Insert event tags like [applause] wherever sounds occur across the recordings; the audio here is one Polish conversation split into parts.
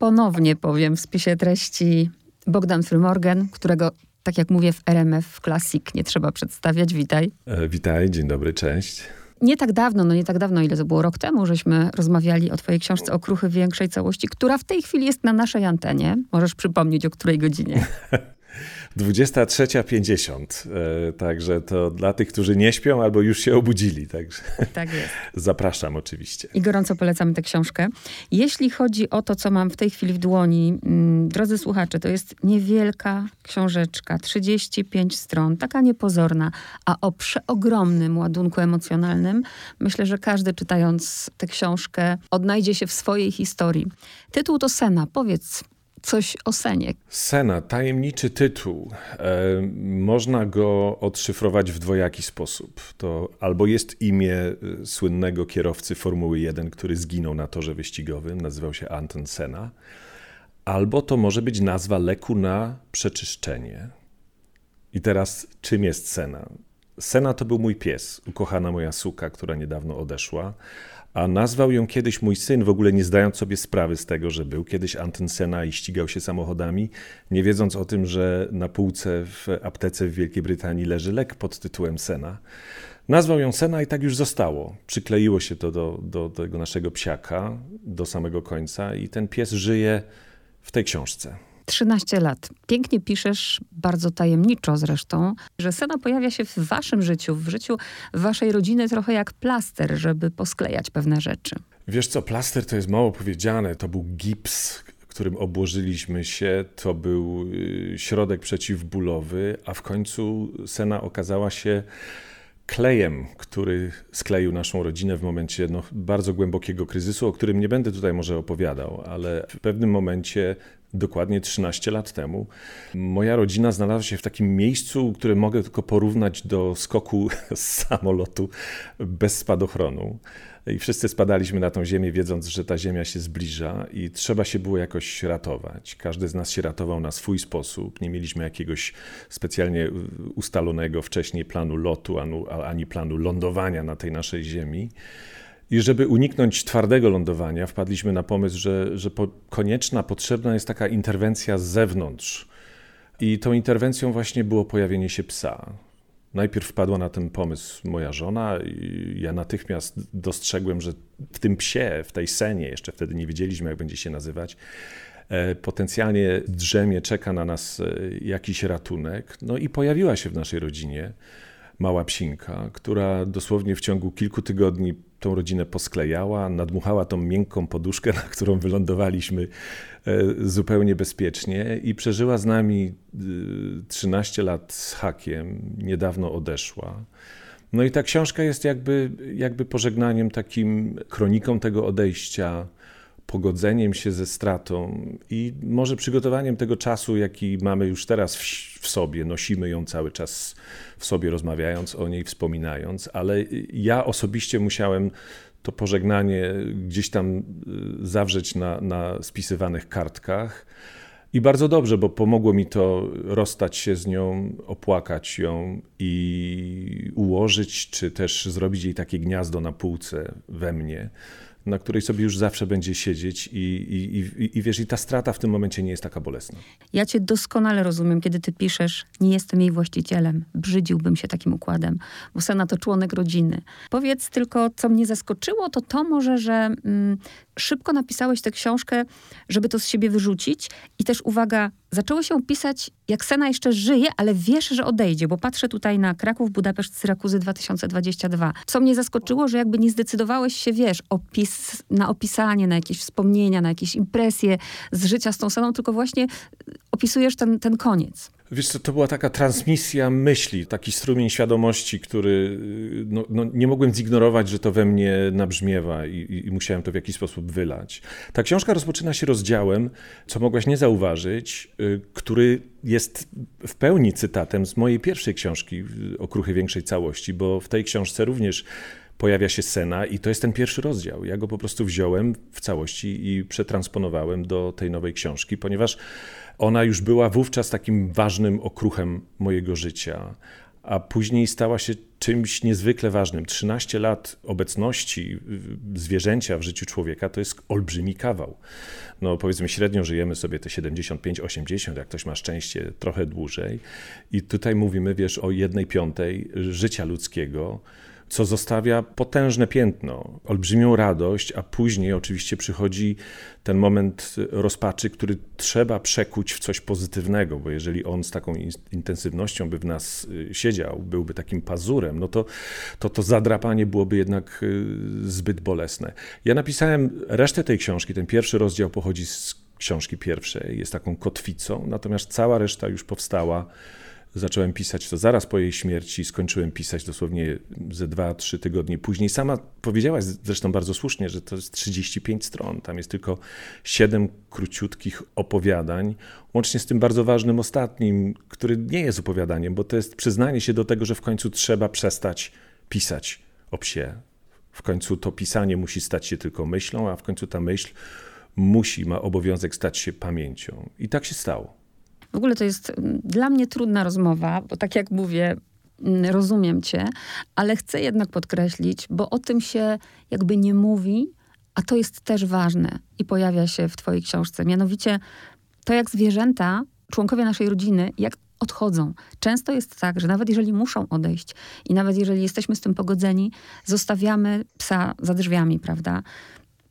ponownie powiem w spisie treści Bogdan Frymorgan, którego tak jak mówię w RMF Classic nie trzeba przedstawiać. Witaj. E, witaj, dzień dobry, cześć. Nie tak dawno, no nie tak dawno, ile to było rok temu, żeśmy rozmawiali o twojej książce Okruchy Większej Całości, która w tej chwili jest na naszej antenie. Możesz przypomnieć, o której godzinie? [laughs] 23.50. E, także to dla tych, którzy nie śpią albo już się obudzili. Także tak jest. [laughs] Zapraszam oczywiście. I gorąco polecamy tę książkę. Jeśli chodzi o to, co mam w tej chwili w dłoni, mm, drodzy słuchacze, to jest niewielka książeczka, 35 stron, taka niepozorna, a o przeogromnym ładunku emocjonalnym. Myślę, że każdy czytając tę książkę odnajdzie się w swojej historii. Tytuł to Sena. Powiedz, coś o Senie. Sena, tajemniczy tytuł. E, można go odszyfrować w dwojaki sposób. To albo jest imię e, słynnego kierowcy Formuły 1, który zginął na torze wyścigowym, nazywał się Anton Sena, albo to może być nazwa leku na przeczyszczenie. I teraz, czym jest Sena? Sena to był mój pies, ukochana moja suka, która niedawno odeszła, a nazwał ją kiedyś mój syn, w ogóle nie zdając sobie sprawy z tego, że był kiedyś Anton Sena i ścigał się samochodami, nie wiedząc o tym, że na półce w aptece w Wielkiej Brytanii leży lek pod tytułem Sena. Nazwał ją Sena i tak już zostało. Przykleiło się to do, do, do tego naszego psiaka do samego końca i ten pies żyje w tej książce. 13 lat. Pięknie piszesz, bardzo tajemniczo zresztą, że Sena pojawia się w waszym życiu, w życiu waszej rodziny trochę jak plaster, żeby posklejać pewne rzeczy. Wiesz co, plaster to jest mało powiedziane. To był gips, którym obłożyliśmy się, to był y, środek przeciwbólowy, a w końcu Sena okazała się klejem, który skleił naszą rodzinę w momencie no, bardzo głębokiego kryzysu, o którym nie będę tutaj może opowiadał, ale w pewnym momencie dokładnie 13 lat temu, moja rodzina znalazła się w takim miejscu, które mogę tylko porównać do skoku [laughs] z samolotu bez spadochronu. I wszyscy spadaliśmy na tą ziemię, wiedząc, że ta ziemia się zbliża i trzeba się było jakoś ratować. Każdy z nas się ratował na swój sposób. Nie mieliśmy jakiegoś specjalnie ustalonego wcześniej planu lotu, ani planu lądowania na tej naszej ziemi. I żeby uniknąć twardego lądowania, wpadliśmy na pomysł, że, że po, konieczna, potrzebna jest taka interwencja z zewnątrz. I tą interwencją właśnie było pojawienie się psa. Najpierw wpadła na ten pomysł moja żona, i ja natychmiast dostrzegłem, że w tym psie, w tej senie, jeszcze wtedy nie wiedzieliśmy, jak będzie się nazywać, e, potencjalnie drzemie, czeka na nas e, jakiś ratunek. No i pojawiła się w naszej rodzinie mała psinka, która dosłownie w ciągu kilku tygodni tą rodzinę posklejała, nadmuchała tą miękką poduszkę, [laughs] na którą wylądowaliśmy e, zupełnie bezpiecznie i przeżyła z nami 13 e, lat z hakiem, niedawno odeszła. No i ta książka jest jakby, jakby pożegnaniem, takim kroniką tego odejścia, pogodzeniem się ze stratą i może przygotowaniem tego czasu, jaki mamy już teraz w, w, sobie, nosimy ją cały czas w sobie, rozmawiając o niej, wspominając, ale ja osobiście musiałem to pożegnanie gdzieś tam y, zawrzeć na, na spisywanych kartkach. I bardzo dobrze, bo pomogło mi to rozstać się z nią, opłakać ją i ułożyć, czy też zrobić jej takie gniazdo na półce we mnie na której sobie już zawsze będzie siedzieć i, i, i, i wiesz, i ta strata w tym momencie nie jest taka bolesna. Ja cię doskonale rozumiem, kiedy ty piszesz, nie jestem jej właścicielem, brzydziłbym się takim układem, bo Sena to członek rodziny. Powiedz tylko, co mnie zaskoczyło, to to może, że mm, szybko napisałeś tę książkę, żeby to z siebie wyrzucić i też uwaga, zaczęło się pisać, jak Sena jeszcze żyje, ale wiesz, że odejdzie, bo patrzę tutaj na Kraków, Budapeszt, Syrakuzy 2022. Co mnie zaskoczyło, że jakby nie zdecydowałeś się, wiesz, opis, na opisanie, na jakieś wspomnienia, na jakieś impresje z życia z tą Seną, tylko właśnie opisujesz ten, ten koniec. Wiesz co, to była taka transmisja myśli, taki strumień świadomości, który no, no nie mogłem zignorować, że to we mnie nabrzmiewa i, i, musiałem to w jakiś sposób wylać. Ta książka rozpoczyna się rozdziałem, co mogłaś nie zauważyć, y, który jest w pełni cytatem z mojej pierwszej książki Okruchy Większej Całości, bo w tej książce również pojawia się scena i to jest ten pierwszy rozdział. Ja go po prostu wziąłem w całości i przetransponowałem do tej nowej książki, ponieważ ona już była wówczas takim ważnym okruchem mojego życia. a później stała się czymś niezwykle ważnym. 13 lat obecności zwierzęcia w życiu człowieka to jest olbrzymi kawał. No powiedzmy średnio żyjemy sobie te 75-80, jak ktoś ma szczęście, trochę dłużej. I tutaj mówimy, wiesz, o jednej piątej życia ludzkiego, co zostawia potężne piętno, olbrzymią radość, a później oczywiście przychodzi ten moment rozpaczy, który trzeba przekuć w coś pozytywnego, bo jeżeli on z taką intensywnością by w nas y, siedział, byłby takim pazurem, no to to, to zadrapanie byłoby jednak y, zbyt bolesne. Ja napisałem resztę tej książki, ten pierwszy rozdział pochodzi z książki pierwszej, jest taką kotwicą, natomiast cała reszta już powstała Zacząłem pisać to zaraz po jej śmierci, skończyłem pisać dosłownie ze dwa, trzy tygodnie później. Sama powiedziałaś zresztą bardzo słusznie, że to jest 35 stron. Tam jest tylko siedem króciutkich opowiadań, łącznie z tym bardzo ważnym ostatnim, który nie jest opowiadaniem, bo to jest przyznanie się do tego, że w końcu trzeba przestać pisać o psie. W końcu to pisanie musi stać się tylko myślą, a w końcu ta myśl musi, ma obowiązek stać się pamięcią. I tak się stało. W ogóle to jest mm, dla mnie trudna rozmowa, bo tak jak mówię, mm, rozumiem cię, ale chcę jednak podkreślić, bo o tym się jakby nie mówi, a to jest też ważne i pojawia się w twojej książce. Mianowicie to, jak zwierzęta, członkowie naszej rodziny, jak odchodzą. Często jest tak, że nawet jeżeli muszą odejść i nawet jeżeli jesteśmy z tym pogodzeni, zostawiamy psa za drzwiami, prawda?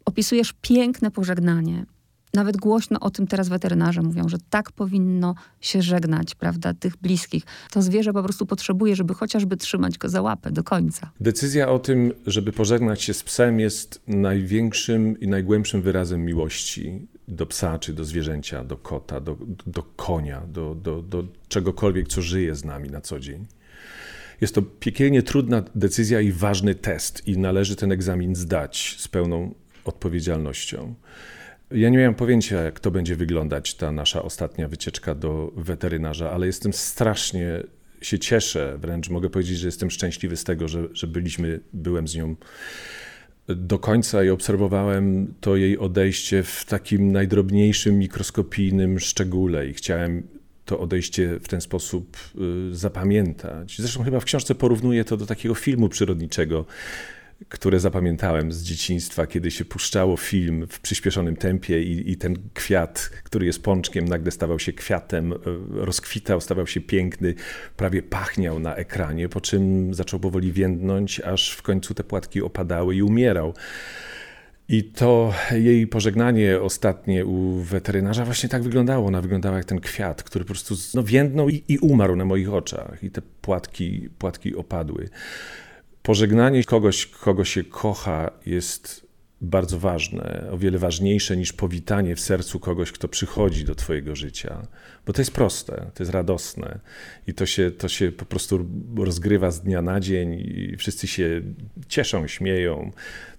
Opisujesz piękne pożegnanie, nawet głośno o tym teraz weterynarze mówią, że tak powinno się żegnać, prawda, tych bliskich. To zwierzę po prostu potrzebuje, żeby chociażby trzymać go za łapę do końca. Decyzja o tym, żeby pożegnać się z psem jest największym i najgłębszym wyrazem miłości do psa, czy do zwierzęcia, do kota, do, do konia, do, do, do czegokolwiek, co żyje z nami na co dzień. Jest to piekielnie trudna decyzja i ważny test i należy ten egzamin zdać z pełną odpowiedzialnością. Ja nie miałem pojęcia, jak to będzie wyglądać, ta nasza ostatnia wycieczka do weterynarza, ale jestem strasznie się cieszę, wręcz mogę powiedzieć, że jestem szczęśliwy z tego, że, że byliśmy, byłem z nią do końca i obserwowałem to jej odejście w takim najdrobniejszym, mikroskopijnym szczególe i chciałem to odejście w ten sposób y, zapamiętać. Zresztą chyba w książce porównuję to do takiego filmu przyrodniczego które zapamiętałem z dzieciństwa, kiedy się puszczało film w przyspieszonym tempie i, i, ten kwiat, który jest pączkiem, nagle stawał się kwiatem, e, rozkwitał, stawał się piękny, prawie pachniał na ekranie, po czym zaczął powoli więdnąć, aż w końcu te płatki opadały i umierał. I to jej pożegnanie ostatnie u weterynarza właśnie tak wyglądało. Ona wyglądała jak ten kwiat, który po prostu no, więdnął i, i umarł na moich oczach. I te płatki, płatki opadły. Pożegnanie kogoś, kogo się kocha, jest bardzo ważne, o wiele ważniejsze niż powitanie w sercu kogoś, kto przychodzi do Twojego życia. Bo to jest proste, to jest radosne i to się, to się po prostu rozgrywa z dnia na dzień i wszyscy się cieszą, śmieją,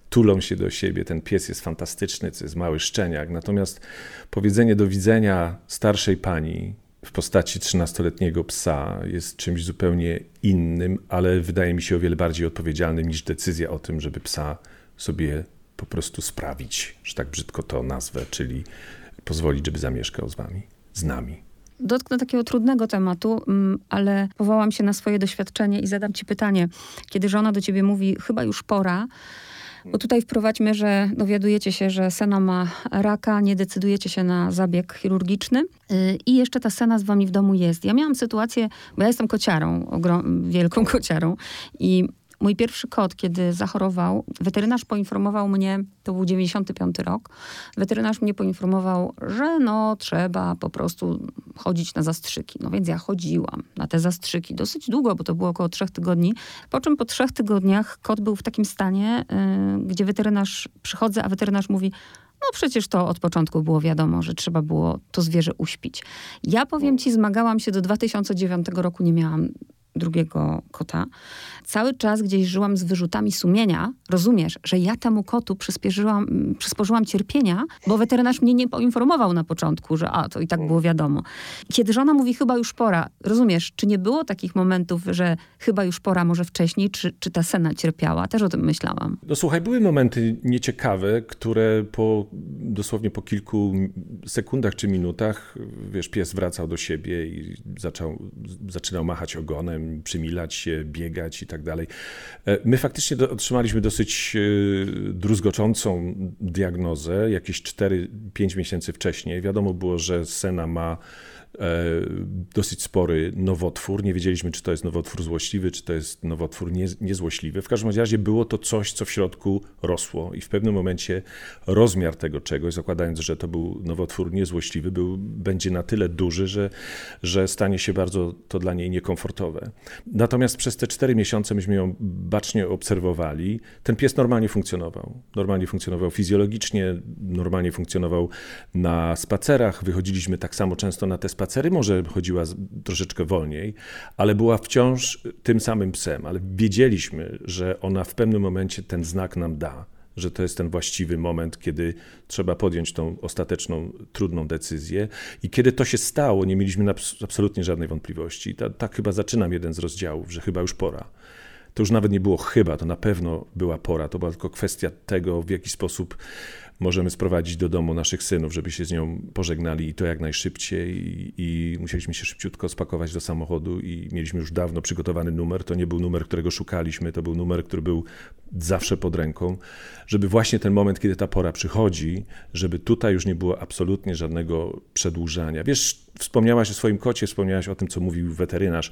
tulą się do siebie. Ten pies jest fantastyczny, to jest mały szczeniak. Natomiast powiedzenie do widzenia starszej pani, w postaci 13-letniego psa jest czymś zupełnie innym, ale wydaje mi się o wiele bardziej odpowiedzialnym niż decyzja o tym, żeby psa sobie po prostu sprawić, że tak brzydko to nazwę, czyli pozwolić, żeby zamieszkał z wami, z nami. Dotknę takiego trudnego tematu, mm, ale powołam się na swoje doświadczenie i zadam ci pytanie. Kiedy żona do ciebie mówi, chyba już pora, bo tutaj wprowadźmy, że dowiadujecie się, że Sena ma raka, nie decydujecie się na zabieg chirurgiczny y, i jeszcze ta Sena z wami w domu jest. Ja miałam sytuację, bo ja jestem kociarą, wielką kociarą i Mój pierwszy kot, kiedy zachorował, weterynarz poinformował mnie, to był 95 rok, weterynarz mnie poinformował, że no trzeba po prostu chodzić na zastrzyki. No więc ja chodziłam na te zastrzyki dosyć długo, bo to było około trzech tygodni. Po czym po trzech tygodniach kot był w takim stanie, yy, gdzie weterynarz, przychodzę, a weterynarz mówi, no przecież to od początku było wiadomo, że trzeba było to zwierzę uśpić. Ja powiem ci, zmagałam się do 2009 roku, nie miałam drugiego kota. Cały czas gdzieś żyłam z wyrzutami sumienia. Rozumiesz, że ja temu kotu przyspieszyłam, przysporzyłam cierpienia, bo weterynarz mnie nie poinformował na początku, że a, to i tak było wiadomo. Kiedy żona mówi chyba już pora, rozumiesz, czy nie było takich momentów, że chyba już pora, może wcześniej, czy, czy ta sena cierpiała? Też o tym myślałam. No słuchaj, były momenty nieciekawe, które po, dosłownie po kilku sekundach czy minutach, wiesz, pies wracał do siebie i zaczął, zaczynał machać ogonem przymilać się, biegać i tak dalej. E, my faktycznie otrzymaliśmy dosyć e, druzgoczącą diagnozę jakieś 4-5 miesięcy wcześniej. Wiadomo było, że Sena ma dosyć spory nowotwór. Nie wiedzieliśmy, czy to jest nowotwór złośliwy, czy to jest nowotwór nie, niezłośliwy. W każdym razie było to coś, co w środku rosło i w pewnym momencie rozmiar tego czegoś, zakładając, że to był nowotwór niezłośliwy, był, będzie na tyle duży, że, że stanie się bardzo to dla niej niekomfortowe. Natomiast przez te cztery miesiące myśmy ją bacznie obserwowali. Ten pies normalnie funkcjonował. Normalnie funkcjonował fizjologicznie, normalnie funkcjonował na spacerach. Wychodziliśmy tak samo często na te spacery spacery, może chodziła troszeczkę wolniej, ale była wciąż tym samym psem, ale wiedzieliśmy, że ona w pewnym momencie ten znak nam da, że to jest ten właściwy moment, kiedy trzeba podjąć tą ostateczną, trudną decyzję. I kiedy to się stało, nie mieliśmy absolutnie żadnej wątpliwości. Tak ta chyba zaczynam jeden z rozdziałów, że chyba już pora. To już nawet nie było chyba, to na pewno była pora. To była tylko kwestia tego, w jaki sposób możemy sprowadzić do domu naszych synów, żeby się z nią pożegnali i to jak najszybciej. I, I, musieliśmy się szybciutko spakować do samochodu i mieliśmy już dawno przygotowany numer. To nie był numer, którego szukaliśmy, to był numer, który był zawsze pod ręką, żeby właśnie ten moment, kiedy ta pora przychodzi, żeby tutaj już nie było absolutnie żadnego przedłużania. Wiesz, wspomniałaś o swoim kocie, wspomniałaś o tym, co mówił weterynarz.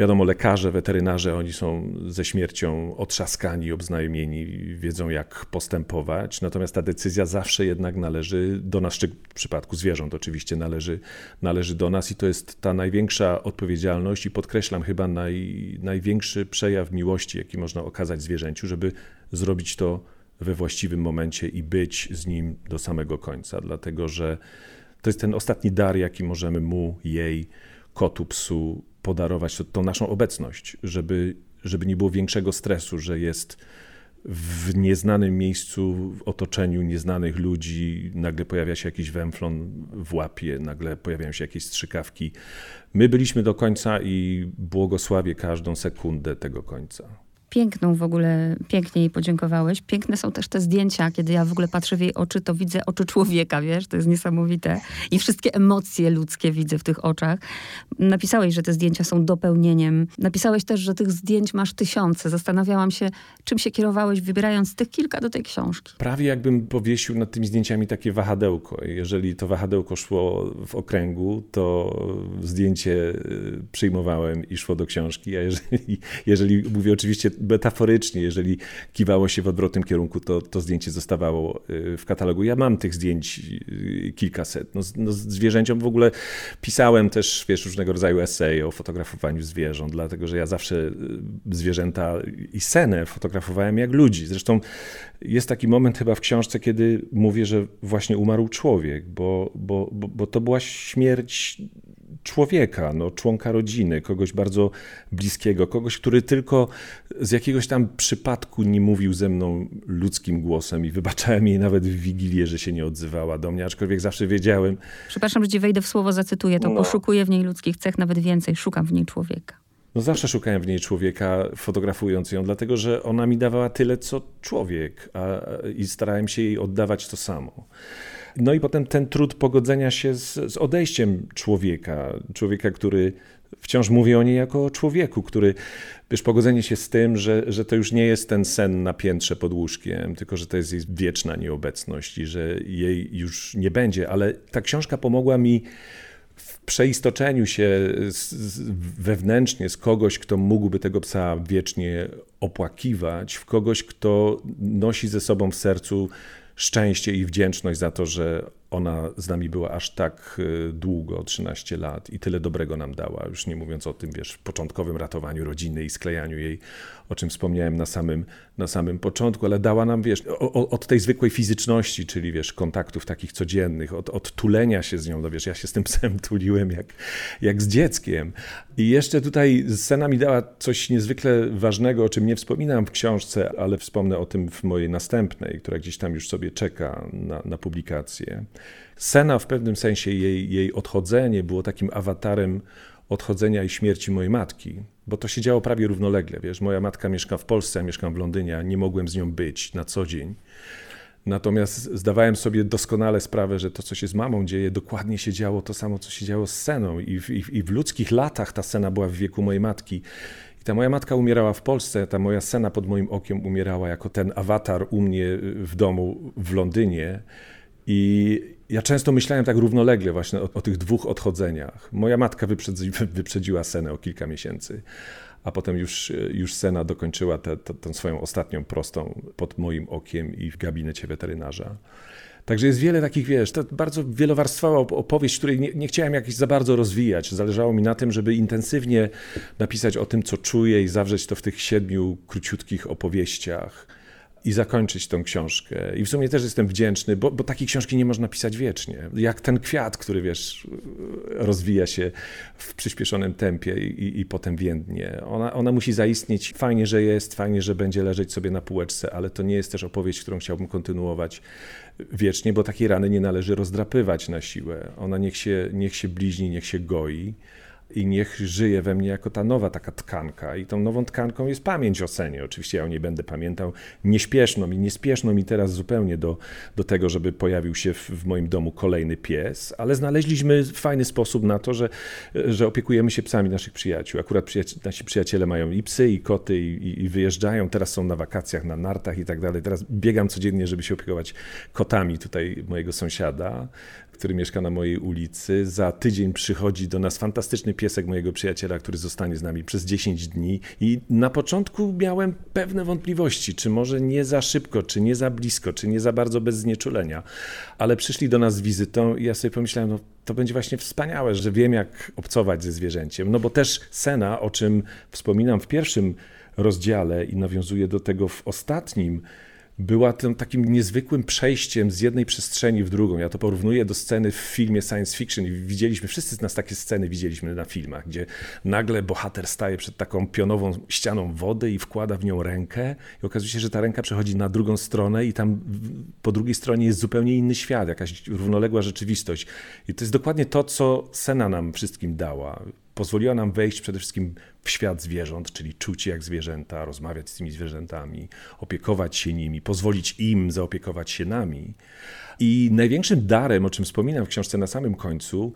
Wiadomo, lekarze, weterynarze, oni są ze śmiercią otrzaskani, obznajomieni, wiedzą jak postępować, natomiast ta decyzja zawsze jednak należy do nas, czy w przypadku zwierząt oczywiście należy, należy do nas i to jest ta największa odpowiedzialność i podkreślam chyba naj, największy przejaw miłości, jaki można okazać zwierzęciu, żeby zrobić to we właściwym momencie i być z nim do samego końca, dlatego że to jest ten ostatni dar, jaki możemy mu, jej, kotu, psu podarować to, tą naszą obecność, żeby, żeby nie było większego stresu, że jest w nieznanym miejscu, w otoczeniu nieznanych ludzi, nagle pojawia się jakiś węflon w łapie, nagle pojawiają się jakieś strzykawki. My byliśmy do końca i błogosławię każdą sekundę tego końca piękną w ogóle, pięknie jej podziękowałeś. Piękne są też te zdjęcia, kiedy ja w ogóle patrzę w jej oczy, to widzę oczy człowieka, wiesz, to jest niesamowite. I wszystkie emocje ludzkie widzę w tych oczach. Napisałeś, że te zdjęcia są dopełnieniem. Napisałeś też, że tych zdjęć masz tysiące. Zastanawiałam się, czym się kierowałeś, wybierając tych kilka do tej książki. Prawie jakbym powiesił nad tymi zdjęciami takie wahadełko. Jeżeli to wahadełko szło w okręgu, to zdjęcie y, przyjmowałem i szło do książki, a jeżeli, jeżeli mówię oczywiście metaforycznie, jeżeli kiwało się w odwrotnym kierunku, to, to zdjęcie zostawało y, w katalogu. Ja mam tych zdjęć y, kilkaset. No, no, zwierzęciom w ogóle pisałem też wiesz, różnego rodzaju eseje o fotografowaniu zwierząt, dlatego że ja zawsze y, zwierzęta i senę fotografowałem jak ludzi. Zresztą jest taki moment chyba w książce, kiedy mówię, że właśnie umarł człowiek, bo, bo, bo, bo to była śmierć człowieka, no, członka rodziny, kogoś bardzo bliskiego, kogoś, który tylko z jakiegoś tam przypadku nie mówił ze mną ludzkim głosem i wybaczałem jej nawet w Wigilię, że się nie odzywała do mnie, aczkolwiek zawsze wiedziałem. Przepraszam, że ci wejdę w słowo, zacytuję to. No. Poszukuję w niej ludzkich cech, nawet więcej, szukam w niej człowieka. No zawsze szukałem w niej człowieka, fotografując ją, dlatego że ona mi dawała tyle, co człowiek, a, i starałem się jej oddawać to samo. No i potem ten trud pogodzenia się z, z odejściem człowieka, człowieka, który wciąż mówi o niej jako o człowieku, który, wiesz, pogodzenie się z tym, że, że to już nie jest ten sen na piętrze pod łóżkiem, tylko że to jest jej wieczna nieobecność i że jej już nie będzie. Ale ta książka pomogła mi w przeistoczeniu się z, z, wewnętrznie z kogoś, kto mógłby tego psa wiecznie opłakiwać, w kogoś, kto nosi ze sobą w sercu szczęście i wdzięczność za to, że ona z nami była aż tak y, długo, 13 lat i tyle dobrego nam dała, już nie mówiąc o tym, wiesz, początkowym ratowaniu rodziny i sklejaniu jej, o czym wspomniałem na samym, na samym początku, ale dała nam, wiesz, od tej zwykłej fizyczności, czyli, wiesz, kontaktów takich codziennych, od, od tulenia się z nią, no wiesz, ja się z tym [laughs] psem tuliłem jak, jak z dzieckiem. I jeszcze tutaj scena mi dała coś niezwykle ważnego, o czym nie wspominam w książce, ale wspomnę o tym w mojej następnej, która gdzieś tam już sobie czeka na, na publikację. Sena w pewnym sensie, jej, jej odchodzenie było takim awatarem odchodzenia i śmierci mojej matki, bo to się działo prawie równolegle. Wiesz, moja matka mieszka w Polsce, ja mieszkam w Londynie, a nie mogłem z nią być na co dzień. Natomiast zdawałem sobie doskonale sprawę, że to, co się z mamą dzieje, dokładnie się działo to samo, co się działo z Seną. I w, i i w ludzkich latach ta Sena była w wieku mojej matki. I ta moja matka umierała w Polsce, ta moja Sena pod moim okiem umierała jako ten awatar u mnie w domu w Londynie. I ja często myślałem tak równolegle właśnie o, o tych dwóch odchodzeniach. Moja matka wyprzedzi, wyprzedziła Senę o kilka miesięcy, a potem już, już Sena dokończyła tę swoją ostatnią prostą pod moim okiem i w gabinecie weterynarza. Także jest wiele takich, wiesz, to bardzo wielowarstwowa opowieść, której nie, nie, chciałem jakiś za bardzo rozwijać. Zależało mi na tym, żeby intensywnie napisać o tym, co czuję i zawrzeć to w tych siedmiu króciutkich opowieściach i zakończyć tą książkę. I w sumie też jestem wdzięczny, bo, bo takiej książki nie można pisać wiecznie. Jak ten kwiat, który wiesz, rozwija się w przyspieszonym tempie i, i potem więdnie. Ona, ona musi zaistnieć. Fajnie, że jest, fajnie, że będzie leżeć sobie na półeczce, ale to nie jest też opowieść, którą chciałbym kontynuować wiecznie, bo takiej rany nie należy rozdrapywać na siłę. Ona niech się, niech się bliźni, niech się goi i niech żyje we mnie jako ta nowa taka tkanka. I tą nową tkanką jest pamięć o Senie. Oczywiście ja o niej będę pamiętał. Nieśpieszno mi, niespieszno mi teraz zupełnie do, do tego, żeby pojawił się w, w moim domu kolejny pies, ale znaleźliśmy fajny sposób na to, że, że opiekujemy się psami naszych przyjaciół. Akurat przyjaci nasi przyjaciele mają i psy, i koty, i, i wyjeżdżają. Teraz są na wakacjach, na nartach i tak dalej. Teraz biegam codziennie, żeby się opiekować kotami tutaj mojego sąsiada który mieszka na mojej ulicy. Za tydzień przychodzi do nas fantastyczny piesek mojego przyjaciela, który zostanie z nami przez 10 dni. I na początku miałem pewne wątpliwości, czy może nie za szybko, czy nie za blisko, czy nie za bardzo bez znieczulenia. Ale przyszli do nas z wizytą i ja sobie pomyślałem, no to będzie właśnie wspaniałe, że wiem, jak obcować ze zwierzęciem. No bo też Sena, o czym wspominam w pierwszym rozdziale i nawiązuję do tego w ostatnim, była tym takim niezwykłym przejściem z jednej przestrzeni w drugą. Ja to porównuję do sceny w filmie science fiction widzieliśmy, wszyscy z nas takie sceny widzieliśmy na filmach, gdzie nagle bohater staje przed taką pionową ścianą wody i wkłada w nią rękę i okazuje się, że ta ręka przechodzi na drugą stronę i tam po drugiej stronie jest zupełnie inny świat, jakaś równoległa rzeczywistość. I to jest dokładnie to, co Sena nam wszystkim dała pozwoliła nam wejść przede wszystkim w świat zwierząt, czyli czuć jak zwierzęta, rozmawiać z tymi zwierzętami, opiekować się nimi, pozwolić im zaopiekować się nami. I największym darem, o czym wspominam w książce na samym końcu,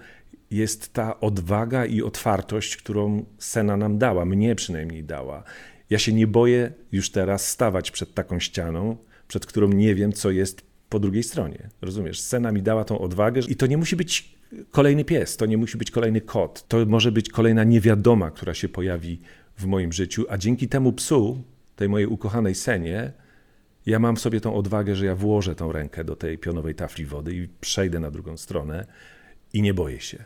jest ta odwaga i otwartość, którą Sena nam dała, mnie przynajmniej dała. Ja się nie boję już teraz stawać przed taką ścianą, przed którą nie wiem, co jest po drugiej stronie. Rozumiesz? Scena mi dała tą odwagę i to nie musi być kolejny pies, to nie musi być kolejny kot. To może być kolejna niewiadoma, która się pojawi w moim życiu, a dzięki temu psu, tej mojej ukochanej Senie, ja mam sobie tą odwagę, że ja włożę tą rękę do tej pionowej tafli wody i przejdę na drugą stronę i nie boję się.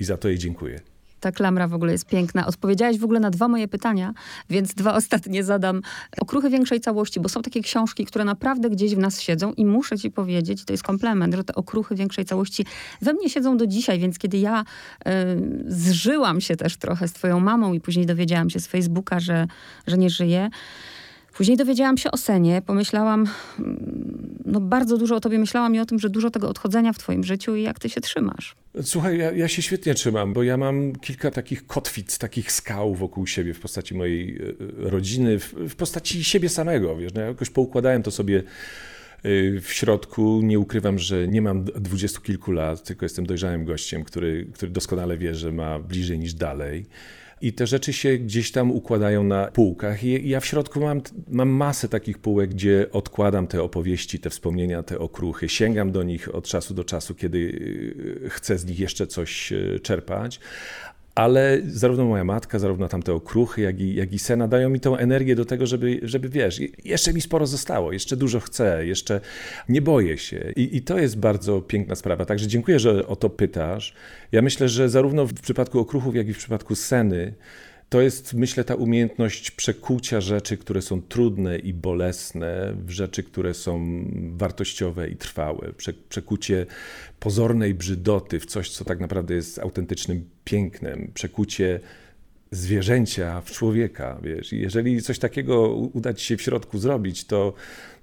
I za to jej dziękuję. Ta klamra w ogóle jest piękna. Odpowiedziałaś w ogóle na dwa moje pytania, więc dwa [laughs] ostatnie zadam. Okruchy większej całości, bo są takie książki, które naprawdę gdzieś w nas siedzą i muszę ci powiedzieć, to jest komplement, że te okruchy większej całości we mnie siedzą do dzisiaj, więc kiedy ja y, zżyłam się też trochę z twoją mamą i później dowiedziałam się z Facebooka, że, że nie żyje, Później dowiedziałam się o Senie, pomyślałam, mm, no bardzo dużo o tobie myślałam i o tym, że dużo tego odchodzenia w twoim życiu i jak ty się trzymasz. Słuchaj, ja, ja się świetnie trzymam, bo ja mam kilka takich kotwic, takich skał wokół siebie w postaci mojej e, rodziny, w, w postaci siebie samego, wiesz, no ja jakoś poukładałem to sobie e, w środku. Nie ukrywam, że nie mam dwudziestu kilku lat, tylko jestem dojrzałym gościem, który, który doskonale wie, że ma bliżej niż dalej i te rzeczy się gdzieś tam układają na półkach. I ja w środku mam, mam masę takich półek, gdzie odkładam te opowieści, te wspomnienia, te okruchy. Sięgam do nich od czasu do czasu, kiedy y, chcę z nich jeszcze coś y, czerpać ale zarówno moja matka, zarówno tamte okruchy, jak i, jak i Sena dają mi tą energię do tego, żeby, żeby wiesz, jeszcze mi sporo zostało, jeszcze dużo chcę, jeszcze nie boję się. I, I to jest bardzo piękna sprawa. Także dziękuję, że o to pytasz. Ja myślę, że zarówno w przypadku okruchów, jak i w przypadku Seny, to jest, myślę, ta umiejętność przekucia rzeczy, które są trudne i bolesne, w rzeczy, które są wartościowe i trwałe. Przekucie pozornej brzydoty w coś, co tak naprawdę jest autentycznym pięknem. Przekucie zwierzęcia w człowieka, wiesz. Jeżeli coś takiego uda ci się w środku zrobić, to,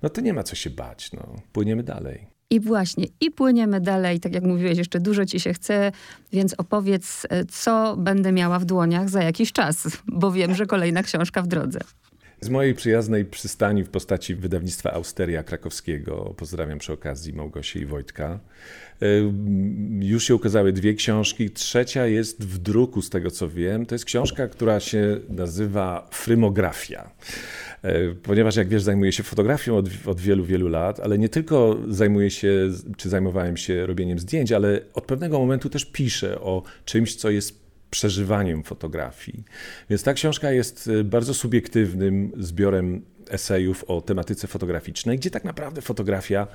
no to nie ma co się bać, no. Płyniemy dalej. I właśnie, i płyniemy dalej. Tak jak mówiłeś, jeszcze dużo ci się chce, więc opowiedz, e, co będę miała w dłoniach za jakiś czas, bo wiem, że kolejna książka w drodze. Z mojej przyjaznej przystani w postaci wydawnictwa Austeria krakowskiego, pozdrawiam przy okazji Małgosię i Wojtka, już się ukazały dwie książki. Trzecia jest w druku, z tego co wiem. To jest książka, która się nazywa Frymografia. E, ponieważ jak wiesz, zajmuję się fotografią od, od, wielu, wielu lat, ale nie tylko zajmuję się, czy zajmowałem się robieniem zdjęć, ale od pewnego momentu też piszę o czymś, co jest przeżywaniem fotografii. Więc ta książka jest e, bardzo subiektywnym zbiorem esejów o tematyce fotograficznej, gdzie tak naprawdę fotografia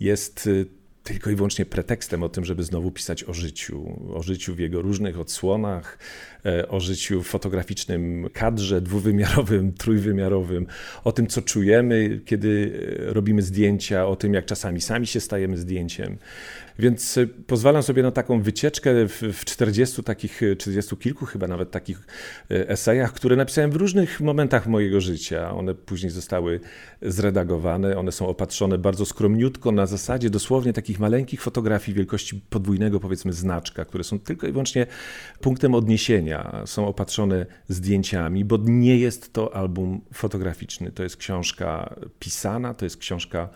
jest e, tylko i wyłącznie pretekstem o tym, żeby znowu pisać o życiu, o życiu w jego różnych odsłonach, o życiu fotograficznym kadrze dwuwymiarowym, [laughs] trójwymiarowym, o tym, co czujemy, kiedy robimy zdjęcia, o tym, jak czasami sami się stajemy zdjęciem. Więc e, pozwalam sobie na taką wycieczkę w 40 takich, 40 kilku chyba nawet takich e, esejach, które napisałem w różnych momentach mojego życia. One później zostały zredagowane, one są opatrzone bardzo skromniutko na zasadzie dosłownie takich maleńkich fotografii wielkości podwójnego powiedzmy znaczka, które są tylko i wyłącznie punktem odniesienia. Są opatrzone zdjęciami, bo nie jest to album fotograficzny, to jest książka pisana, to jest książka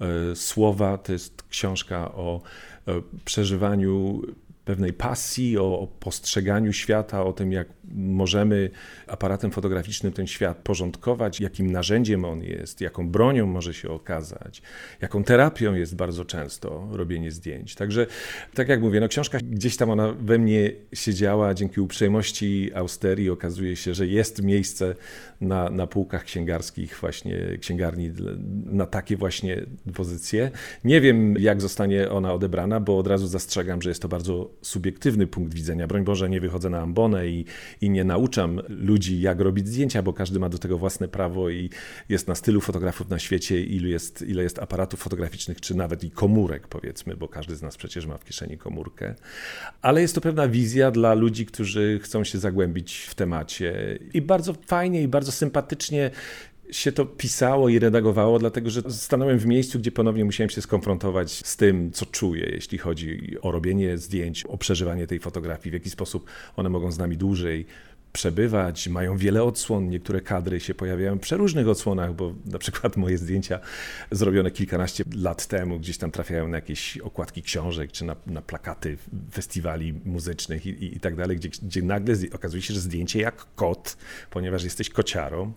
E, słowa. To jest książka o e, przeżywaniu pewnej pasji, o, postrzeganiu świata, o tym, jak możemy aparatem fotograficznym ten świat porządkować, jakim narzędziem on jest, jaką bronią może się okazać, jaką terapią jest bardzo często robienie zdjęć. Także, tak jak mówię, no książka gdzieś tam ona we mnie siedziała, dzięki uprzejmości Austerii okazuje się, że jest miejsce na, na półkach księgarskich, właśnie księgarni na takie właśnie pozycje. Nie wiem, jak zostanie ona odebrana, bo od razu zastrzegam, że jest to bardzo subiektywny punkt widzenia. Broń Boże, nie wychodzę na ambonę i, i nie nauczam ludzi, jak robić zdjęcia, bo każdy ma do tego własne prawo i jest na stylu fotografów na świecie, ilu jest, ile jest aparatów fotograficznych, czy nawet i komórek, powiedzmy, bo każdy z nas przecież ma w kieszeni komórkę. Ale jest to pewna wizja dla ludzi, którzy chcą się zagłębić w temacie. I bardzo fajnie i bardzo sympatycznie się to pisało i redagowało, dlatego że stanąłem w miejscu, gdzie ponownie musiałem się skonfrontować z tym, co czuję, jeśli chodzi o robienie zdjęć, o przeżywanie tej fotografii, w jaki sposób one mogą z nami dłużej przebywać, mają wiele odsłon, niektóre kadry się pojawiają w przeróżnych odsłonach, bo na przykład moje zdjęcia zrobione kilkanaście lat temu gdzieś tam trafiają na jakieś okładki książek, czy na, na plakaty festiwali muzycznych i, i, i tak dalej, gdzie, gdzie nagle okazuje się, że zdjęcie jak kot, ponieważ jesteś kociarą,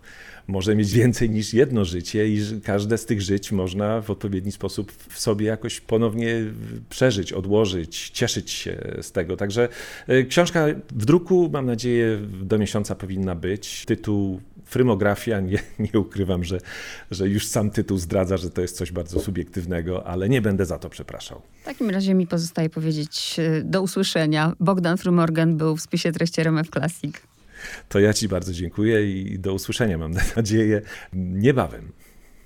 może mieć więcej niż jedno życie i każde z tych żyć można w odpowiedni sposób w sobie jakoś ponownie przeżyć, odłożyć, cieszyć się z tego. Także e, książka w druku, mam nadzieję, do miesiąca powinna być. Tytuł Frymografia, nie, [laughs] nie ukrywam, że, że już sam tytuł zdradza, że to jest coś bardzo subiektywnego, ale nie będę za to przepraszał. W takim razie mi pozostaje powiedzieć e, do usłyszenia. Bogdan Frymorgan był w spisie treści RMF Classic. To ja Ci bardzo dziękuję i do usłyszenia, mam [laughs] nadzieję, niebawem.